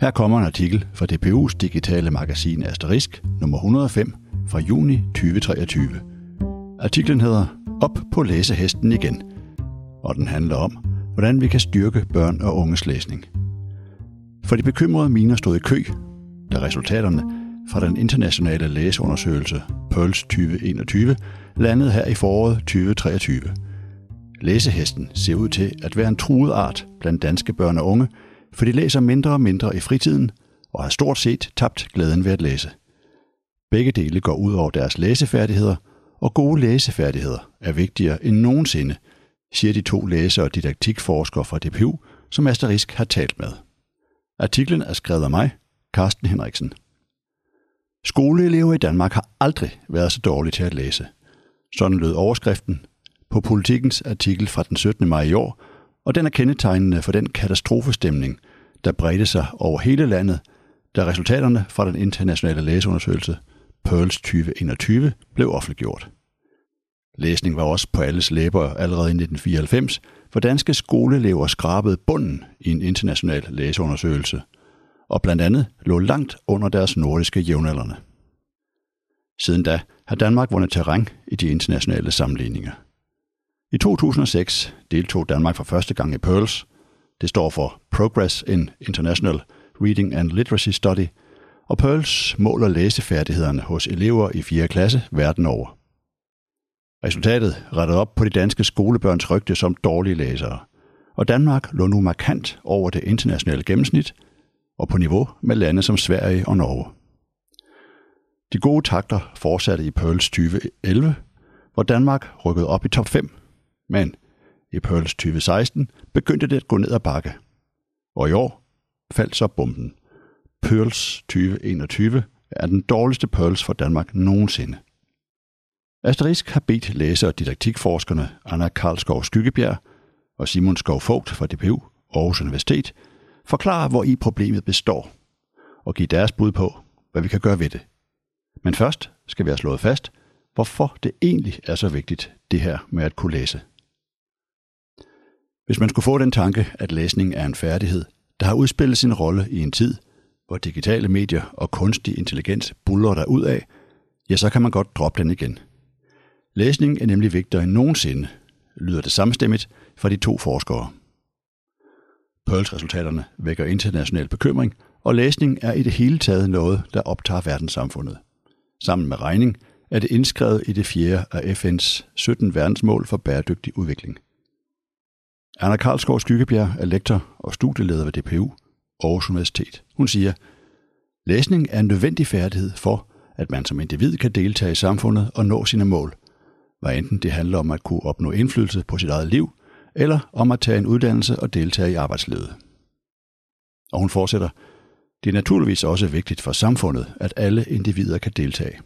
Her kommer en artikel fra DPU's digitale magasin Asterisk, nummer 105 fra juni 2023. Artiklen hedder Op på læsehesten igen, og den handler om, hvordan vi kan styrke børn og unges læsning. For de bekymrede miner stod i kø, da resultaterne fra den internationale læseundersøgelse Pearls 2021 landede her i foråret 2023. Læsehesten ser ud til at være en truet art blandt danske børn og unge, for de læser mindre og mindre i fritiden og har stort set tabt glæden ved at læse. Begge dele går ud over deres læsefærdigheder, og gode læsefærdigheder er vigtigere end nogensinde, siger de to læser- og didaktikforskere fra DPU, som Asterisk har talt med. Artiklen er skrevet af mig, Carsten Henriksen. Skoleelever i Danmark har aldrig været så dårlige til at læse. Sådan lød overskriften på politikens artikel fra den 17. maj i år, og den er kendetegnende for den katastrofestemning, der bredte sig over hele landet, da resultaterne fra den internationale læseundersøgelse Pearls 2021 blev offentliggjort. Læsning var også på alles læber allerede i 1994, hvor danske skoleelever skrabede bunden i en international læseundersøgelse, og blandt andet lå langt under deres nordiske jævnaldrende. Siden da har Danmark vundet terræn i de internationale sammenligninger. I 2006 deltog Danmark for første gang i PEARLS. Det står for Progress in International Reading and Literacy Study, og PEARLS måler læsefærdighederne hos elever i 4. klasse verden over. Resultatet rettede op på de danske skolebørns rygte som dårlige læsere, og Danmark lå nu markant over det internationale gennemsnit og på niveau med lande som Sverige og Norge. De gode takter fortsatte i Pearls 2011, hvor Danmark rykkede op i top 5, men i Pearls 2016 begyndte det at gå ned ad bakke. Og i år faldt så bomben. Pearls 2021 er den dårligste Pearls for Danmark nogensinde. Asterisk har bedt læser- og didaktikforskerne Anna Karlskov Skyggebjerg og Simon Skov Fogt fra DPU Aarhus Universitet forklare, hvor i problemet består, og give deres bud på, hvad vi kan gøre ved det. Men først skal vi have slået fast, hvorfor det egentlig er så vigtigt, det her med at kunne læse. Hvis man skulle få den tanke, at læsning er en færdighed, der har udspillet sin rolle i en tid, hvor digitale medier og kunstig intelligens buller der ud af, ja, så kan man godt droppe den igen. Læsning er nemlig vigtigere end nogensinde, lyder det samstemmigt fra de to forskere. Pearls-resultaterne vækker international bekymring, og læsning er i det hele taget noget, der optager verdenssamfundet. Sammen med regning er det indskrevet i det fjerde af FN's 17 verdensmål for bæredygtig udvikling. Anna Karlsgaard Skyggebjerg er lektor og studieleder ved DPU, Aarhus Universitet. Hun siger, læsning er en nødvendig færdighed for, at man som individ kan deltage i samfundet og nå sine mål. Hvad enten det handler om at kunne opnå indflydelse på sit eget liv, eller om at tage en uddannelse og deltage i arbejdslivet. Og hun fortsætter, det er naturligvis også vigtigt for samfundet, at alle individer kan deltage.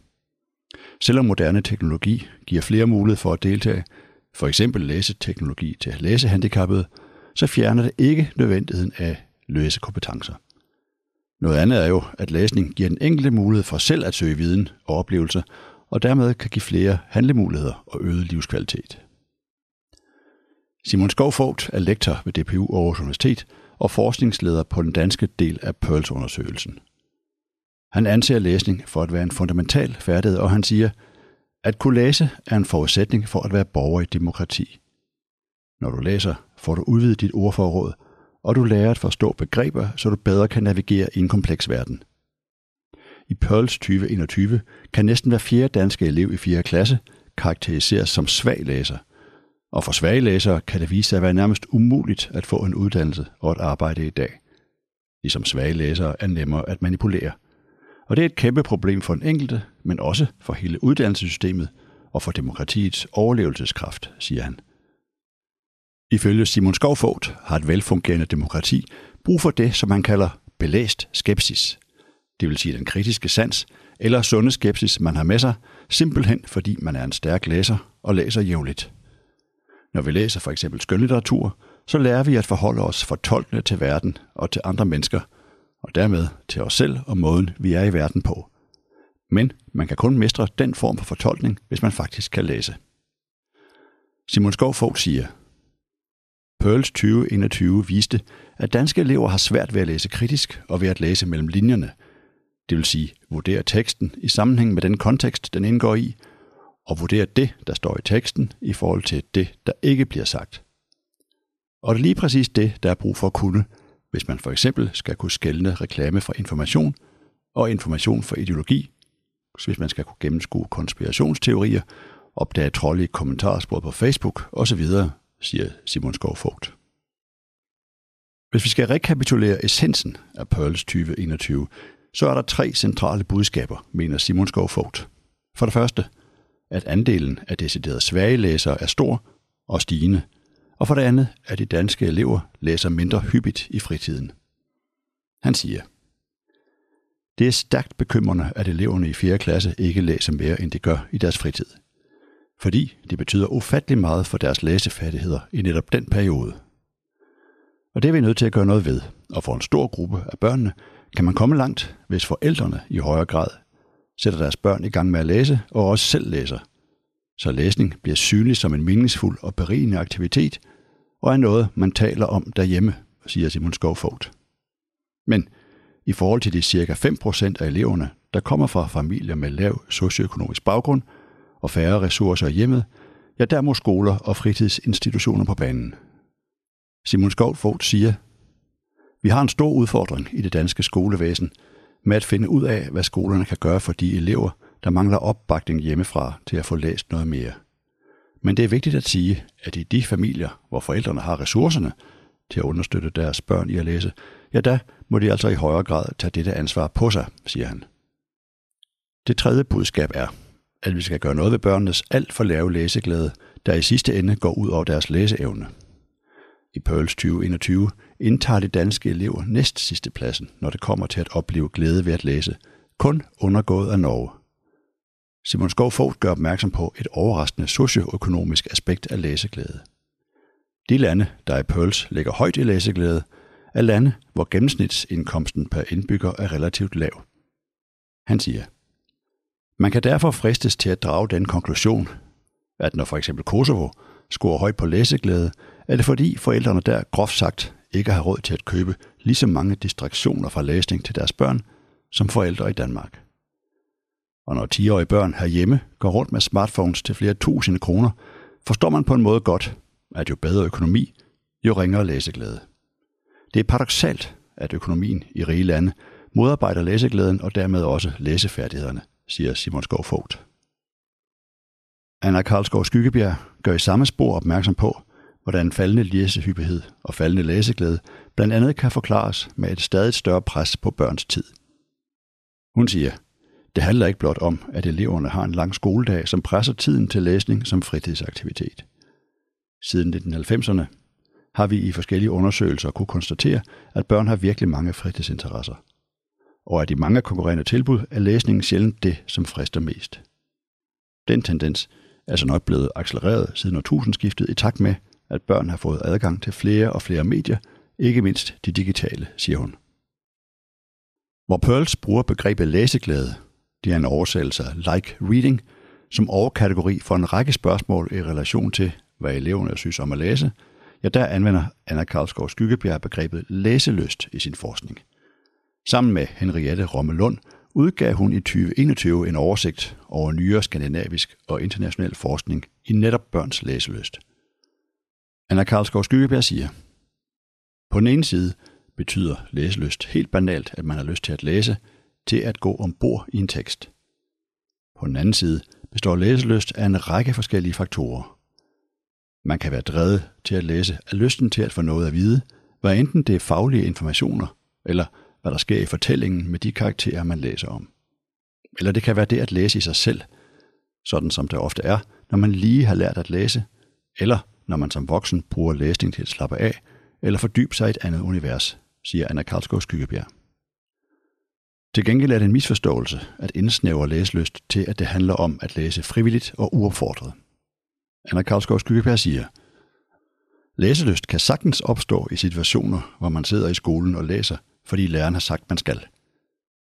Selvom moderne teknologi giver flere mulighed for at deltage, for eksempel læseteknologi til læsehandicappede, så fjerner det ikke nødvendigheden af læsekompetencer. Noget andet er jo, at læsning giver den enkelte mulighed for selv at søge viden og oplevelser, og dermed kan give flere handlemuligheder og øget livskvalitet. Simon Skovfogt er lektor ved DPU Aarhus Universitet og forskningsleder på den danske del af Pearls-undersøgelsen. Han anser læsning for at være en fundamental færdighed, og han siger, at kunne læse er en forudsætning for at være borger i demokrati. Når du læser, får du udvidet dit ordforråd, og du lærer at forstå begreber, så du bedre kan navigere i en kompleks verden. I Pearls 2021 kan næsten hver fjerde danske elev i 4. klasse karakteriseres som svag læser. Og for svage læsere kan det vise sig at være nærmest umuligt at få en uddannelse og et arbejde i dag. Ligesom svage læsere er nemmere at manipulere – og det er et kæmpe problem for den enkelte, men også for hele uddannelsessystemet og for demokratiets overlevelseskraft, siger han. Ifølge Simon Skovfogt har et velfungerende demokrati brug for det, som man kalder belæst skepsis. Det vil sige den kritiske sans eller sunde skepsis, man har med sig, simpelthen fordi man er en stærk læser og læser jævnligt. Når vi læser for eksempel skønlitteratur, så lærer vi at forholde os fortolkende til verden og til andre mennesker – og dermed til os selv og måden, vi er i verden på. Men man kan kun mestre den form for fortolkning, hvis man faktisk kan læse. Simon Skovfog siger, Pearls 2021 viste, at danske elever har svært ved at læse kritisk og ved at læse mellem linjerne. Det vil sige, vurdere teksten i sammenhæng med den kontekst, den indgår i, og vurdere det, der står i teksten, i forhold til det, der ikke bliver sagt. Og det er lige præcis det, der er brug for at kunne, hvis man for eksempel skal kunne skælne reklame fra information og information fra ideologi, hvis man skal kunne gennemskue konspirationsteorier, opdage trolde i kommentarspor på Facebook osv., siger Simon Skovfogt. Hvis vi skal rekapitulere essensen af Pearls 2021, så er der tre centrale budskaber, mener Simon Skovfogt. For det første, at andelen af deciderede svage læsere er stor og stigende, og for det andet, at de danske elever læser mindre hyppigt i fritiden. Han siger, det er stærkt bekymrende, at eleverne i 4. klasse ikke læser mere, end de gør i deres fritid. Fordi det betyder ufattelig meget for deres læsefærdigheder i netop den periode. Og det er vi nødt til at gøre noget ved, og for en stor gruppe af børnene kan man komme langt, hvis forældrene i højere grad sætter deres børn i gang med at læse og også selv læser. Så læsning bliver synlig som en meningsfuld og berigende aktivitet, og er noget, man taler om derhjemme, siger Simon Skovfogt. Men i forhold til de cirka 5% af eleverne, der kommer fra familier med lav socioøkonomisk baggrund og færre ressourcer i hjemmet, ja, der må skoler og fritidsinstitutioner på banen. Simon Skovfogt siger, vi har en stor udfordring i det danske skolevæsen med at finde ud af, hvad skolerne kan gøre for de elever, der mangler opbakning hjemmefra til at få læst noget mere. Men det er vigtigt at sige, at i de familier, hvor forældrene har ressourcerne til at understøtte deres børn i at læse, ja da må de altså i højere grad tage dette ansvar på sig, siger han. Det tredje budskab er, at vi skal gøre noget ved børnenes alt for lave læseglæde, der i sidste ende går ud over deres læseevne. I Pearls 2021 indtager de danske elever næst sidste pladsen, når det kommer til at opleve glæde ved at læse, kun undergået af Norge. Simon Skov Fogt gør opmærksom på et overraskende socioøkonomisk aspekt af læseglæde. De lande, der i Pearls ligger højt i læseglæde, af lande, hvor gennemsnitsindkomsten per indbygger er relativt lav. Han siger, man kan derfor fristes til at drage den konklusion, at når for eksempel Kosovo scorer højt på læseglæde, er det fordi forældrene der groft sagt ikke har råd til at købe lige så mange distraktioner fra læsning til deres børn, som forældre i Danmark. Og når 10-årige børn herhjemme går rundt med smartphones til flere tusinde kroner, forstår man på en måde godt, at jo bedre økonomi, jo ringere læseglæde. Det er paradoxalt, at økonomien i rige lande modarbejder læseglæden og dermed også læsefærdighederne, siger Simon Skov Fogt. Anna Karlsgaard Skyggebjerg gør i samme spor opmærksom på, hvordan faldende læsehyppighed og faldende læseglæde blandt andet kan forklares med et stadig større pres på børns tid. Hun siger, det handler ikke blot om, at eleverne har en lang skoledag, som presser tiden til læsning som fritidsaktivitet. Siden 1990'erne har vi i forskellige undersøgelser kunne konstatere, at børn har virkelig mange fritidsinteresser. Og at de mange konkurrerende tilbud er læsningen sjældent det, som frister mest. Den tendens er så nok blevet accelereret siden årtusindskiftet i takt med, at børn har fået adgang til flere og flere medier, ikke mindst de digitale, siger hun. Hvor Pearls bruger begrebet læseglæde, det er en oversættelse af like reading, som overkategori for en række spørgsmål i relation til, hvad eleverne synes om at læse, ja, der anvender Anna Karlsgaard Skyggebjerg begrebet læselyst i sin forskning. Sammen med Henriette Rommelund udgav hun i 2021 en oversigt over nyere skandinavisk og international forskning i netop børns læselyst. Anna Karlsgaard Skyggebjerg siger, På den ene side betyder læselyst helt banalt, at man har lyst til at læse, til at gå ombord i en tekst. På den anden side består læselyst af en række forskellige faktorer. Man kan være drevet til at læse af lysten til at få noget at vide, hvad enten det er faglige informationer, eller hvad der sker i fortællingen med de karakterer, man læser om. Eller det kan være det at læse i sig selv, sådan som det ofte er, når man lige har lært at læse, eller når man som voksen bruger læsning til at slappe af, eller fordybe sig i et andet univers, siger Anna Karlsgaard Skyggebjerg. Til gengæld er det en misforståelse at indsnævre læselyst til, at det handler om at læse frivilligt og uopfordret. Anna Karlsgaard Skyggeberg siger, Læselyst kan sagtens opstå i situationer, hvor man sidder i skolen og læser, fordi læreren har sagt, man skal.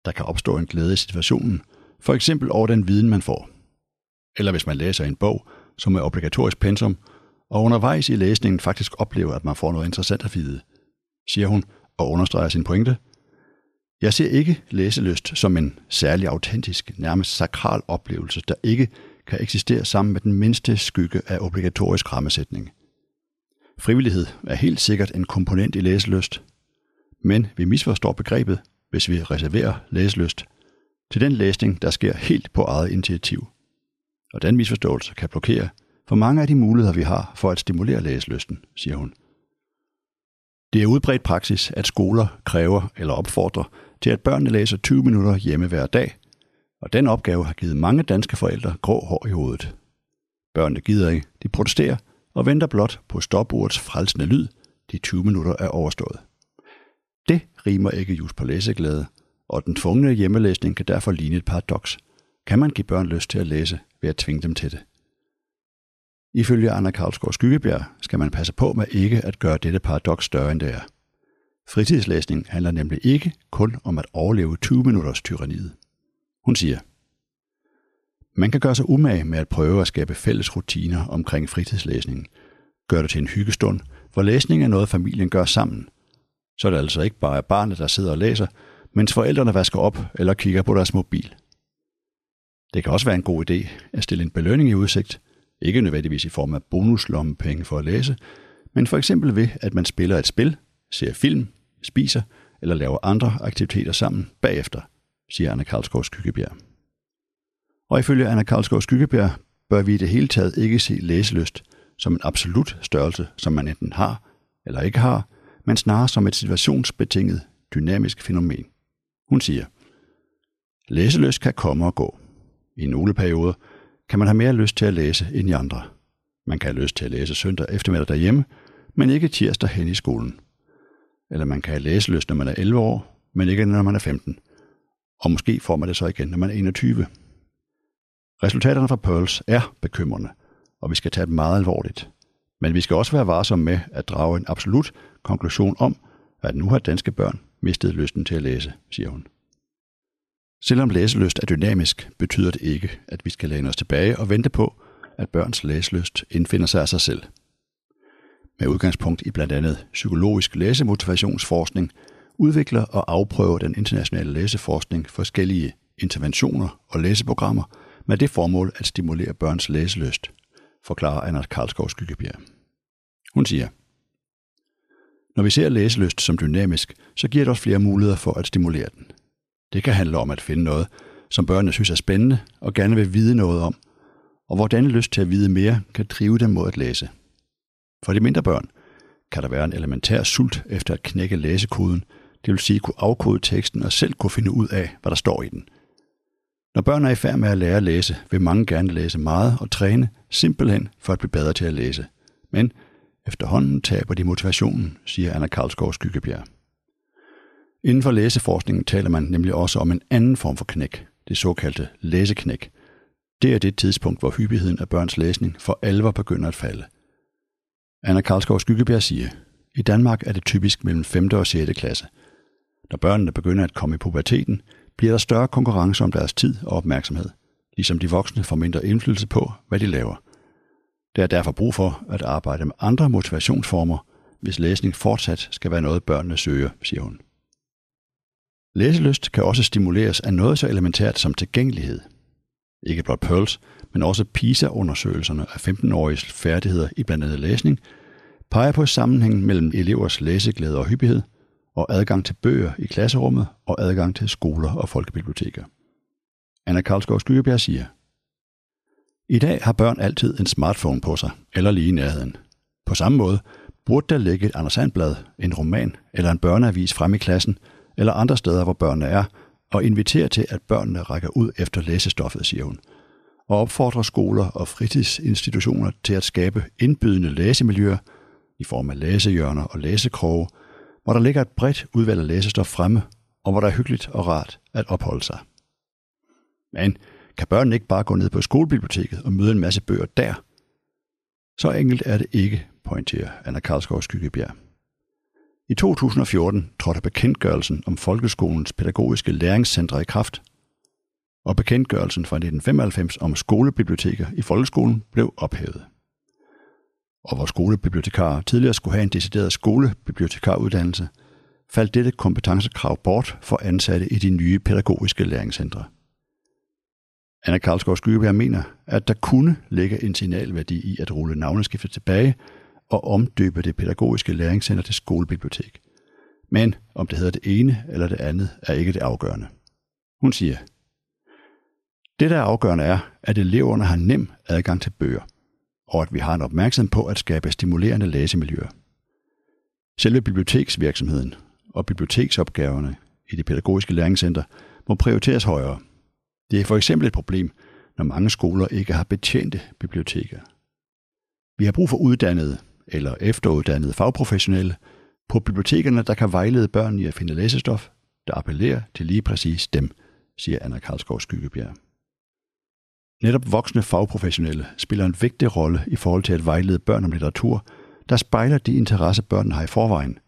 Der kan opstå en glæde i situationen, for eksempel over den viden, man får. Eller hvis man læser en bog, som er obligatorisk pensum, og undervejs i læsningen faktisk oplever, at man får noget interessant at vide, siger hun og understreger sin pointe. Jeg ser ikke læselyst som en særlig autentisk, nærmest sakral oplevelse, der ikke kan eksistere sammen med den mindste skygge af obligatorisk rammesætning. Frivillighed er helt sikkert en komponent i læselyst, men vi misforstår begrebet, hvis vi reserverer læselyst til den læsning, der sker helt på eget initiativ. Og den misforståelse kan blokere for mange af de muligheder, vi har for at stimulere læselysten, siger hun. Det er udbredt praksis, at skoler kræver eller opfordrer til, at børnene læser 20 minutter hjemme hver dag, og den opgave har givet mange danske forældre grå hår i hovedet. Børnene gider ikke, de protesterer og venter blot på stopordets frelsende lyd, de 20 minutter er overstået. Det rimer ikke just på læseglæde, og den tvungne hjemmelæsning kan derfor ligne et paradoks. Kan man give børn lyst til at læse ved at tvinge dem til det? Ifølge Anna Karlsgaard Skyggebjerg skal man passe på med ikke at gøre dette paradoks større end det er. Fritidslæsning handler nemlig ikke kun om at overleve 20 minutters tyranniet. Hun siger, man kan gøre sig umage med at prøve at skabe fælles rutiner omkring fritidslæsningen. Gør det til en hyggestund, hvor læsning er noget, familien gør sammen. Så er det altså ikke bare barnet, der sidder og læser, mens forældrene vasker op eller kigger på deres mobil. Det kan også være en god idé at stille en belønning i udsigt, ikke nødvendigvis i form af bonuslommepenge for at læse, men for eksempel ved, at man spiller et spil, ser film, spiser eller laver andre aktiviteter sammen bagefter, siger Anna Karlsgaard Skyggebjerg. Og ifølge Anna Karlsgaard Skyggebjerg bør vi i det hele taget ikke se læselyst som en absolut størrelse, som man enten har eller ikke har, men snarere som et situationsbetinget dynamisk fænomen. Hun siger, læselyst kan komme og gå. I nogle perioder kan man have mere lyst til at læse end i andre. Man kan have lyst til at læse søndag eftermiddag derhjemme, men ikke tirsdag hen i skolen. Eller man kan have læselyst, når man er 11 år, men ikke når man er 15. Og måske får man det så igen, når man er 21. Resultaterne fra Pearls er bekymrende, og vi skal tage dem meget alvorligt. Men vi skal også være varsomme med at drage en absolut konklusion om, at nu har danske børn mistet lysten til at læse, siger hun. Selvom læselyst er dynamisk, betyder det ikke, at vi skal læne os tilbage og vente på, at børns læselyst indfinder sig af sig selv. Med udgangspunkt i blandt andet psykologisk læsemotivationsforskning, udvikler og afprøver den internationale læseforskning forskellige interventioner og læseprogrammer med det formål at stimulere børns læselyst, forklarer Anna Karlskov Skyggebjerg. Hun siger, Når vi ser læselyst som dynamisk, så giver det os flere muligheder for at stimulere den. Det kan handle om at finde noget, som børnene synes er spændende og gerne vil vide noget om, og hvordan lyst til at vide mere kan drive dem mod at læse. For de mindre børn kan der være en elementær sult efter at knække læsekoden, det vil sige kunne afkode teksten og selv kunne finde ud af, hvad der står i den. Når børn er i færd med at lære at læse, vil mange gerne læse meget og træne, simpelthen for at blive bedre til at læse. Men efterhånden taber de motivationen, siger Anna Karlsgaard Skyggebjerg. Inden for læseforskningen taler man nemlig også om en anden form for knæk, det såkaldte læseknæk. Det er det tidspunkt, hvor hyppigheden af børns læsning for alvor begynder at falde. Anna Karlsgaard Skyggebjerg siger, i Danmark er det typisk mellem 5. og 6. klasse. Når børnene begynder at komme i puberteten, bliver der større konkurrence om deres tid og opmærksomhed, ligesom de voksne får mindre indflydelse på, hvad de laver. Der er derfor brug for at arbejde med andre motivationsformer, hvis læsning fortsat skal være noget, børnene søger, siger hun. Læselyst kan også stimuleres af noget så elementært som tilgængelighed. Ikke blot Pearls, men også PISA-undersøgelserne af 15-åriges færdigheder i blandt andet læsning, peger på sammenhængen mellem elevers læseglæde og hyppighed, og adgang til bøger i klasserummet og adgang til skoler og folkebiblioteker. Anna Karlsgaard Skyggebjerg siger, I dag har børn altid en smartphone på sig, eller lige i nærheden. På samme måde burde der ligge et Anders Sandblad, en roman eller en børneavis frem i klassen – eller andre steder, hvor børnene er, og inviterer til, at børnene rækker ud efter læsestoffet, siger hun, og opfordrer skoler og fritidsinstitutioner til at skabe indbydende læsemiljøer i form af læsehjørner og læsekroge, hvor der ligger et bredt udvalg af læsestof fremme, og hvor der er hyggeligt og rart at opholde sig. Men kan børnene ikke bare gå ned på skolebiblioteket og møde en masse bøger der? Så enkelt er det ikke, pointerer Anna Karlsgaard Skyggebjerg. I 2014 trådte bekendtgørelsen om folkeskolens pædagogiske læringscentre i kraft, og bekendtgørelsen fra 1995 om skolebiblioteker i folkeskolen blev ophævet og hvor skolebibliotekarer tidligere skulle have en decideret skolebibliotekaruddannelse, faldt dette kompetencekrav bort for ansatte i de nye pædagogiske læringscentre. Anna Karlsgaard Skybjerg mener, at der kunne ligge en signalværdi i at rulle navneskiftet tilbage og omdøbe det pædagogiske læringscenter til skolebibliotek. Men om det hedder det ene eller det andet, er ikke det afgørende. Hun siger, det, der er afgørende, er, at eleverne har nem adgang til bøger, og at vi har en opmærksomhed på at skabe stimulerende læsemiljøer. Selve biblioteksvirksomheden og biblioteksopgaverne i det pædagogiske læringscenter må prioriteres højere. Det er for eksempel et problem, når mange skoler ikke har betjente biblioteker. Vi har brug for uddannede eller efteruddannede fagprofessionelle på bibliotekerne, der kan vejlede børn i at finde læsestof, der appellerer til lige præcis dem, siger Anna Karlsgaard Skyggebjerg. Netop voksne fagprofessionelle spiller en vigtig rolle i forhold til at vejlede børn om litteratur, der spejler de interesser, børnene har i forvejen.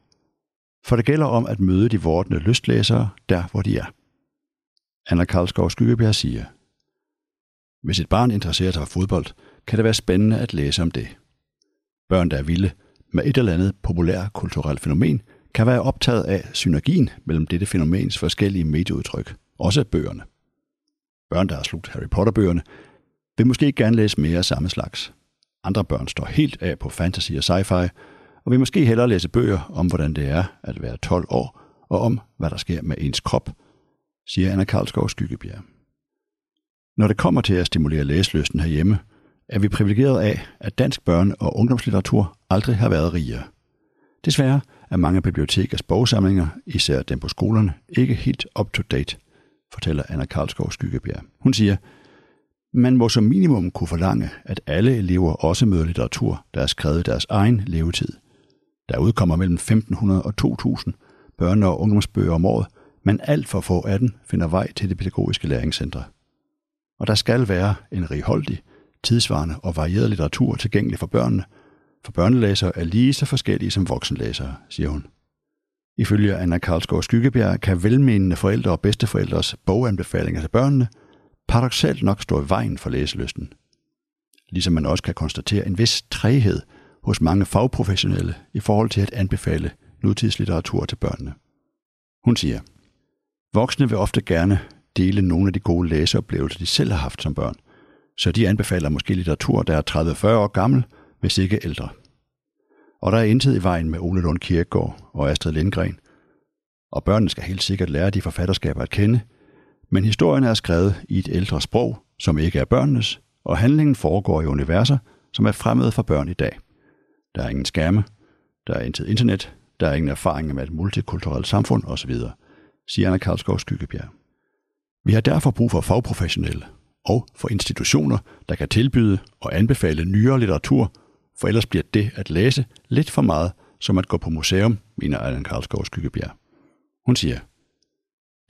For det gælder om at møde de vortende lystlæsere der, hvor de er. Anna Karlsgaard Skyggebjerg siger, Hvis et barn interesserer sig for fodbold, kan det være spændende at læse om det. Børn, der er vilde med et eller andet populær kulturelt fænomen, kan være optaget af synergien mellem dette fænomens forskellige medieudtryk, også bøgerne. Børn, der har slugt Harry Potter-bøgerne, vil måske gerne læse mere af samme slags. Andre børn står helt af på fantasy og sci-fi, og vil måske hellere læse bøger om, hvordan det er at være 12 år, og om, hvad der sker med ens krop, siger Anna Karlsgaard Skyggebjerg. Når det kommer til at stimulere læselysten herhjemme, er vi privilegeret af, at dansk børne- og ungdomslitteratur aldrig har været rigere. Desværre er mange bibliotekers bogsamlinger, især dem på skolerne, ikke helt up-to-date, fortæller Anna Karlsgaard Skyggebjerg. Hun siger, man må som minimum kunne forlange, at alle elever også møder litteratur, der er skrevet deres egen levetid. Der udkommer mellem 1500 og 2000 børne- og ungdomsbøger om året, men alt for få af dem finder vej til det pædagogiske læringscentre. Og der skal være en righoldig, tidsvarende og varieret litteratur tilgængelig for børnene, for børnelæsere er lige så forskellige som voksenlæsere, siger hun. Ifølge Anna Karlsgaard Skyggebjerg kan velmenende forældre og bedsteforældres boganbefalinger til altså børnene paradoxalt nok stå i vejen for læselysten. Ligesom man også kan konstatere en vis træhed hos mange fagprofessionelle i forhold til at anbefale nutidslitteratur til børnene. Hun siger, Voksne vil ofte gerne dele nogle af de gode læseoplevelser, de selv har haft som børn, så de anbefaler måske litteratur, der er 30-40 år gammel, hvis ikke ældre. Og der er intet i vejen med Ole Lund Kirkegaard og Astrid Lindgren. Og børnene skal helt sikkert lære de forfatterskaber at kende, men historien er skrevet i et ældre sprog, som ikke er børnenes, og handlingen foregår i universer, som er fremmede for børn i dag. Der er ingen skærme, der er intet internet, der er ingen erfaring med et multikulturelt samfund osv., siger Anna Karlsgaard Skyggebjerg. Vi har derfor brug for fagprofessionelle og for institutioner, der kan tilbyde og anbefale nyere litteratur, for ellers bliver det at læse lidt for meget som at gå på museum, mener Allan Karlsgaard Skyggebjerg. Hun siger,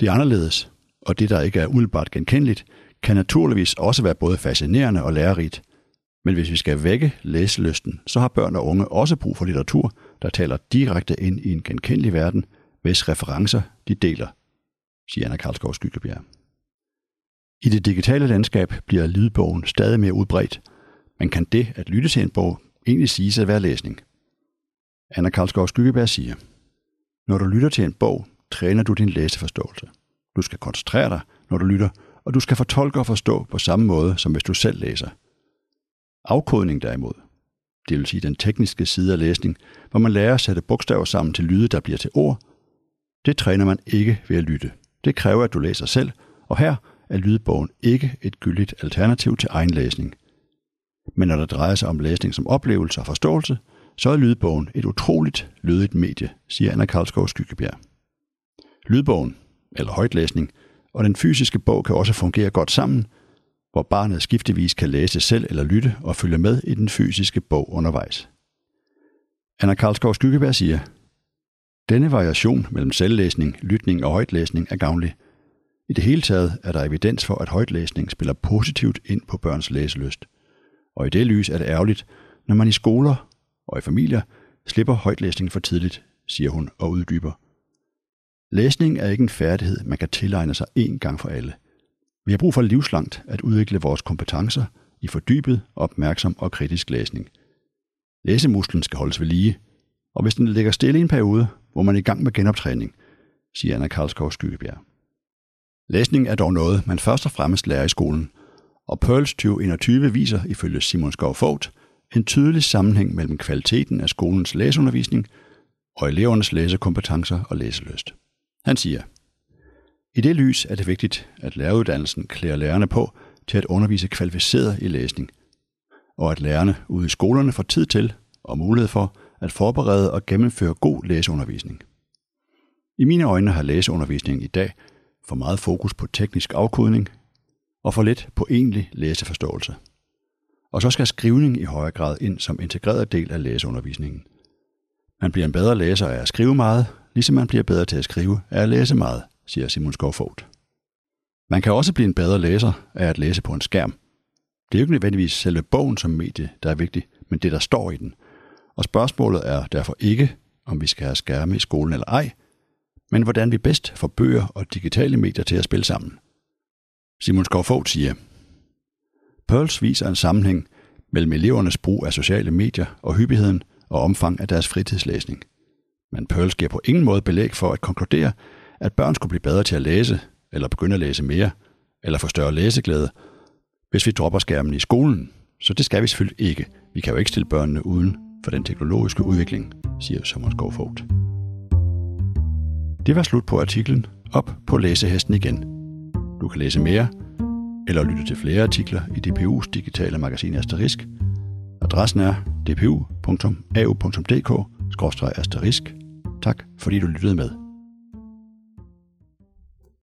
det er anderledes, og det, der ikke er umiddelbart genkendeligt, kan naturligvis også være både fascinerende og lærerigt. Men hvis vi skal vække læselysten, så har børn og unge også brug for litteratur, der taler direkte ind i en genkendelig verden, hvis referencer de deler, siger Anna Karlsgaard Skyggebjerg. I det digitale landskab bliver lydbogen stadig mere udbredt, men kan det at lytte til en bog egentlig siges at være læsning? Anna Karlsgaard Skyggeberg siger, når du lytter til en bog, træner du din læseforståelse. Du skal koncentrere dig, når du lytter, og du skal fortolke og forstå på samme måde, som hvis du selv læser. Afkodning derimod, det vil sige den tekniske side af læsning, hvor man lærer at sætte bogstaver sammen til lyde, der bliver til ord, det træner man ikke ved at lytte. Det kræver, at du læser selv, og her er lydbogen ikke et gyldigt alternativ til egen læsning. Men når det drejer sig om læsning som oplevelse og forståelse, så er lydbogen et utroligt lydigt medie, siger Anna Karlskov Skyggebjerg. Lydbogen, eller højtlæsning, og den fysiske bog kan også fungere godt sammen, hvor barnet skiftevis kan læse selv eller lytte og følge med i den fysiske bog undervejs. Anna Karlskov Skyggeberg siger, denne variation mellem selvlæsning, lytning og højtlæsning er gavnlig. I det hele taget er der evidens for, at højtlæsning spiller positivt ind på børns læselyst. Og i det lys er det ærgerligt, når man i skoler og i familier slipper højtlæsning for tidligt, siger hun og uddyber. Læsning er ikke en færdighed, man kan tilegne sig én gang for alle. Vi har brug for livslangt at udvikle vores kompetencer i fordybet, opmærksom og kritisk læsning. Læsemusklen skal holdes ved lige, og hvis den ligger stille i en periode, hvor man er i gang med genoptræning, siger Anna Karlskov Skyggebjerg. Læsning er dog noget, man først og fremmest lærer i skolen, og Pearls 2021 viser ifølge Simon Skov Fogt en tydelig sammenhæng mellem kvaliteten af skolens læseundervisning og elevernes læsekompetencer og læselyst. Han siger, i det lys er det vigtigt, at læreruddannelsen klæder lærerne på til at undervise kvalificeret i læsning, og at lærerne ude i skolerne får tid til og mulighed for at forberede og gennemføre god læseundervisning. I mine øjne har læseundervisningen i dag for meget fokus på teknisk afkodning og for lidt på egentlig læseforståelse. Og så skal skrivning i højere grad ind som integreret del af læseundervisningen. Man bliver en bedre læser af at skrive meget, ligesom man bliver bedre til at skrive af at læse meget, siger Simon Skovfogt. Man kan også blive en bedre læser af at læse på en skærm. Det er jo ikke nødvendigvis selve bogen som medie, der er vigtig, men det, der står i den. Og spørgsmålet er derfor ikke, om vi skal have skærme i skolen eller ej, men hvordan vi bedst får bøger og digitale medier til at spille sammen. Simon Skovfogt siger, Pearls viser en sammenhæng mellem elevernes brug af sociale medier og hyppigheden og omfang af deres fritidslæsning. Men Pearls giver på ingen måde belæg for at konkludere, at børn skulle blive bedre til at læse, eller begynde at læse mere, eller få større læseglæde, hvis vi dropper skærmen i skolen. Så det skal vi selvfølgelig ikke. Vi kan jo ikke stille børnene uden for den teknologiske udvikling, siger Sommer Skovfogt. Det var slut på artiklen Op på læsehesten igen. Du kan læse mere eller lytte til flere artikler i DPU's digitale magasin Asterisk. Adressen er dpu.au.dk-asterisk. Tak fordi du lyttede med.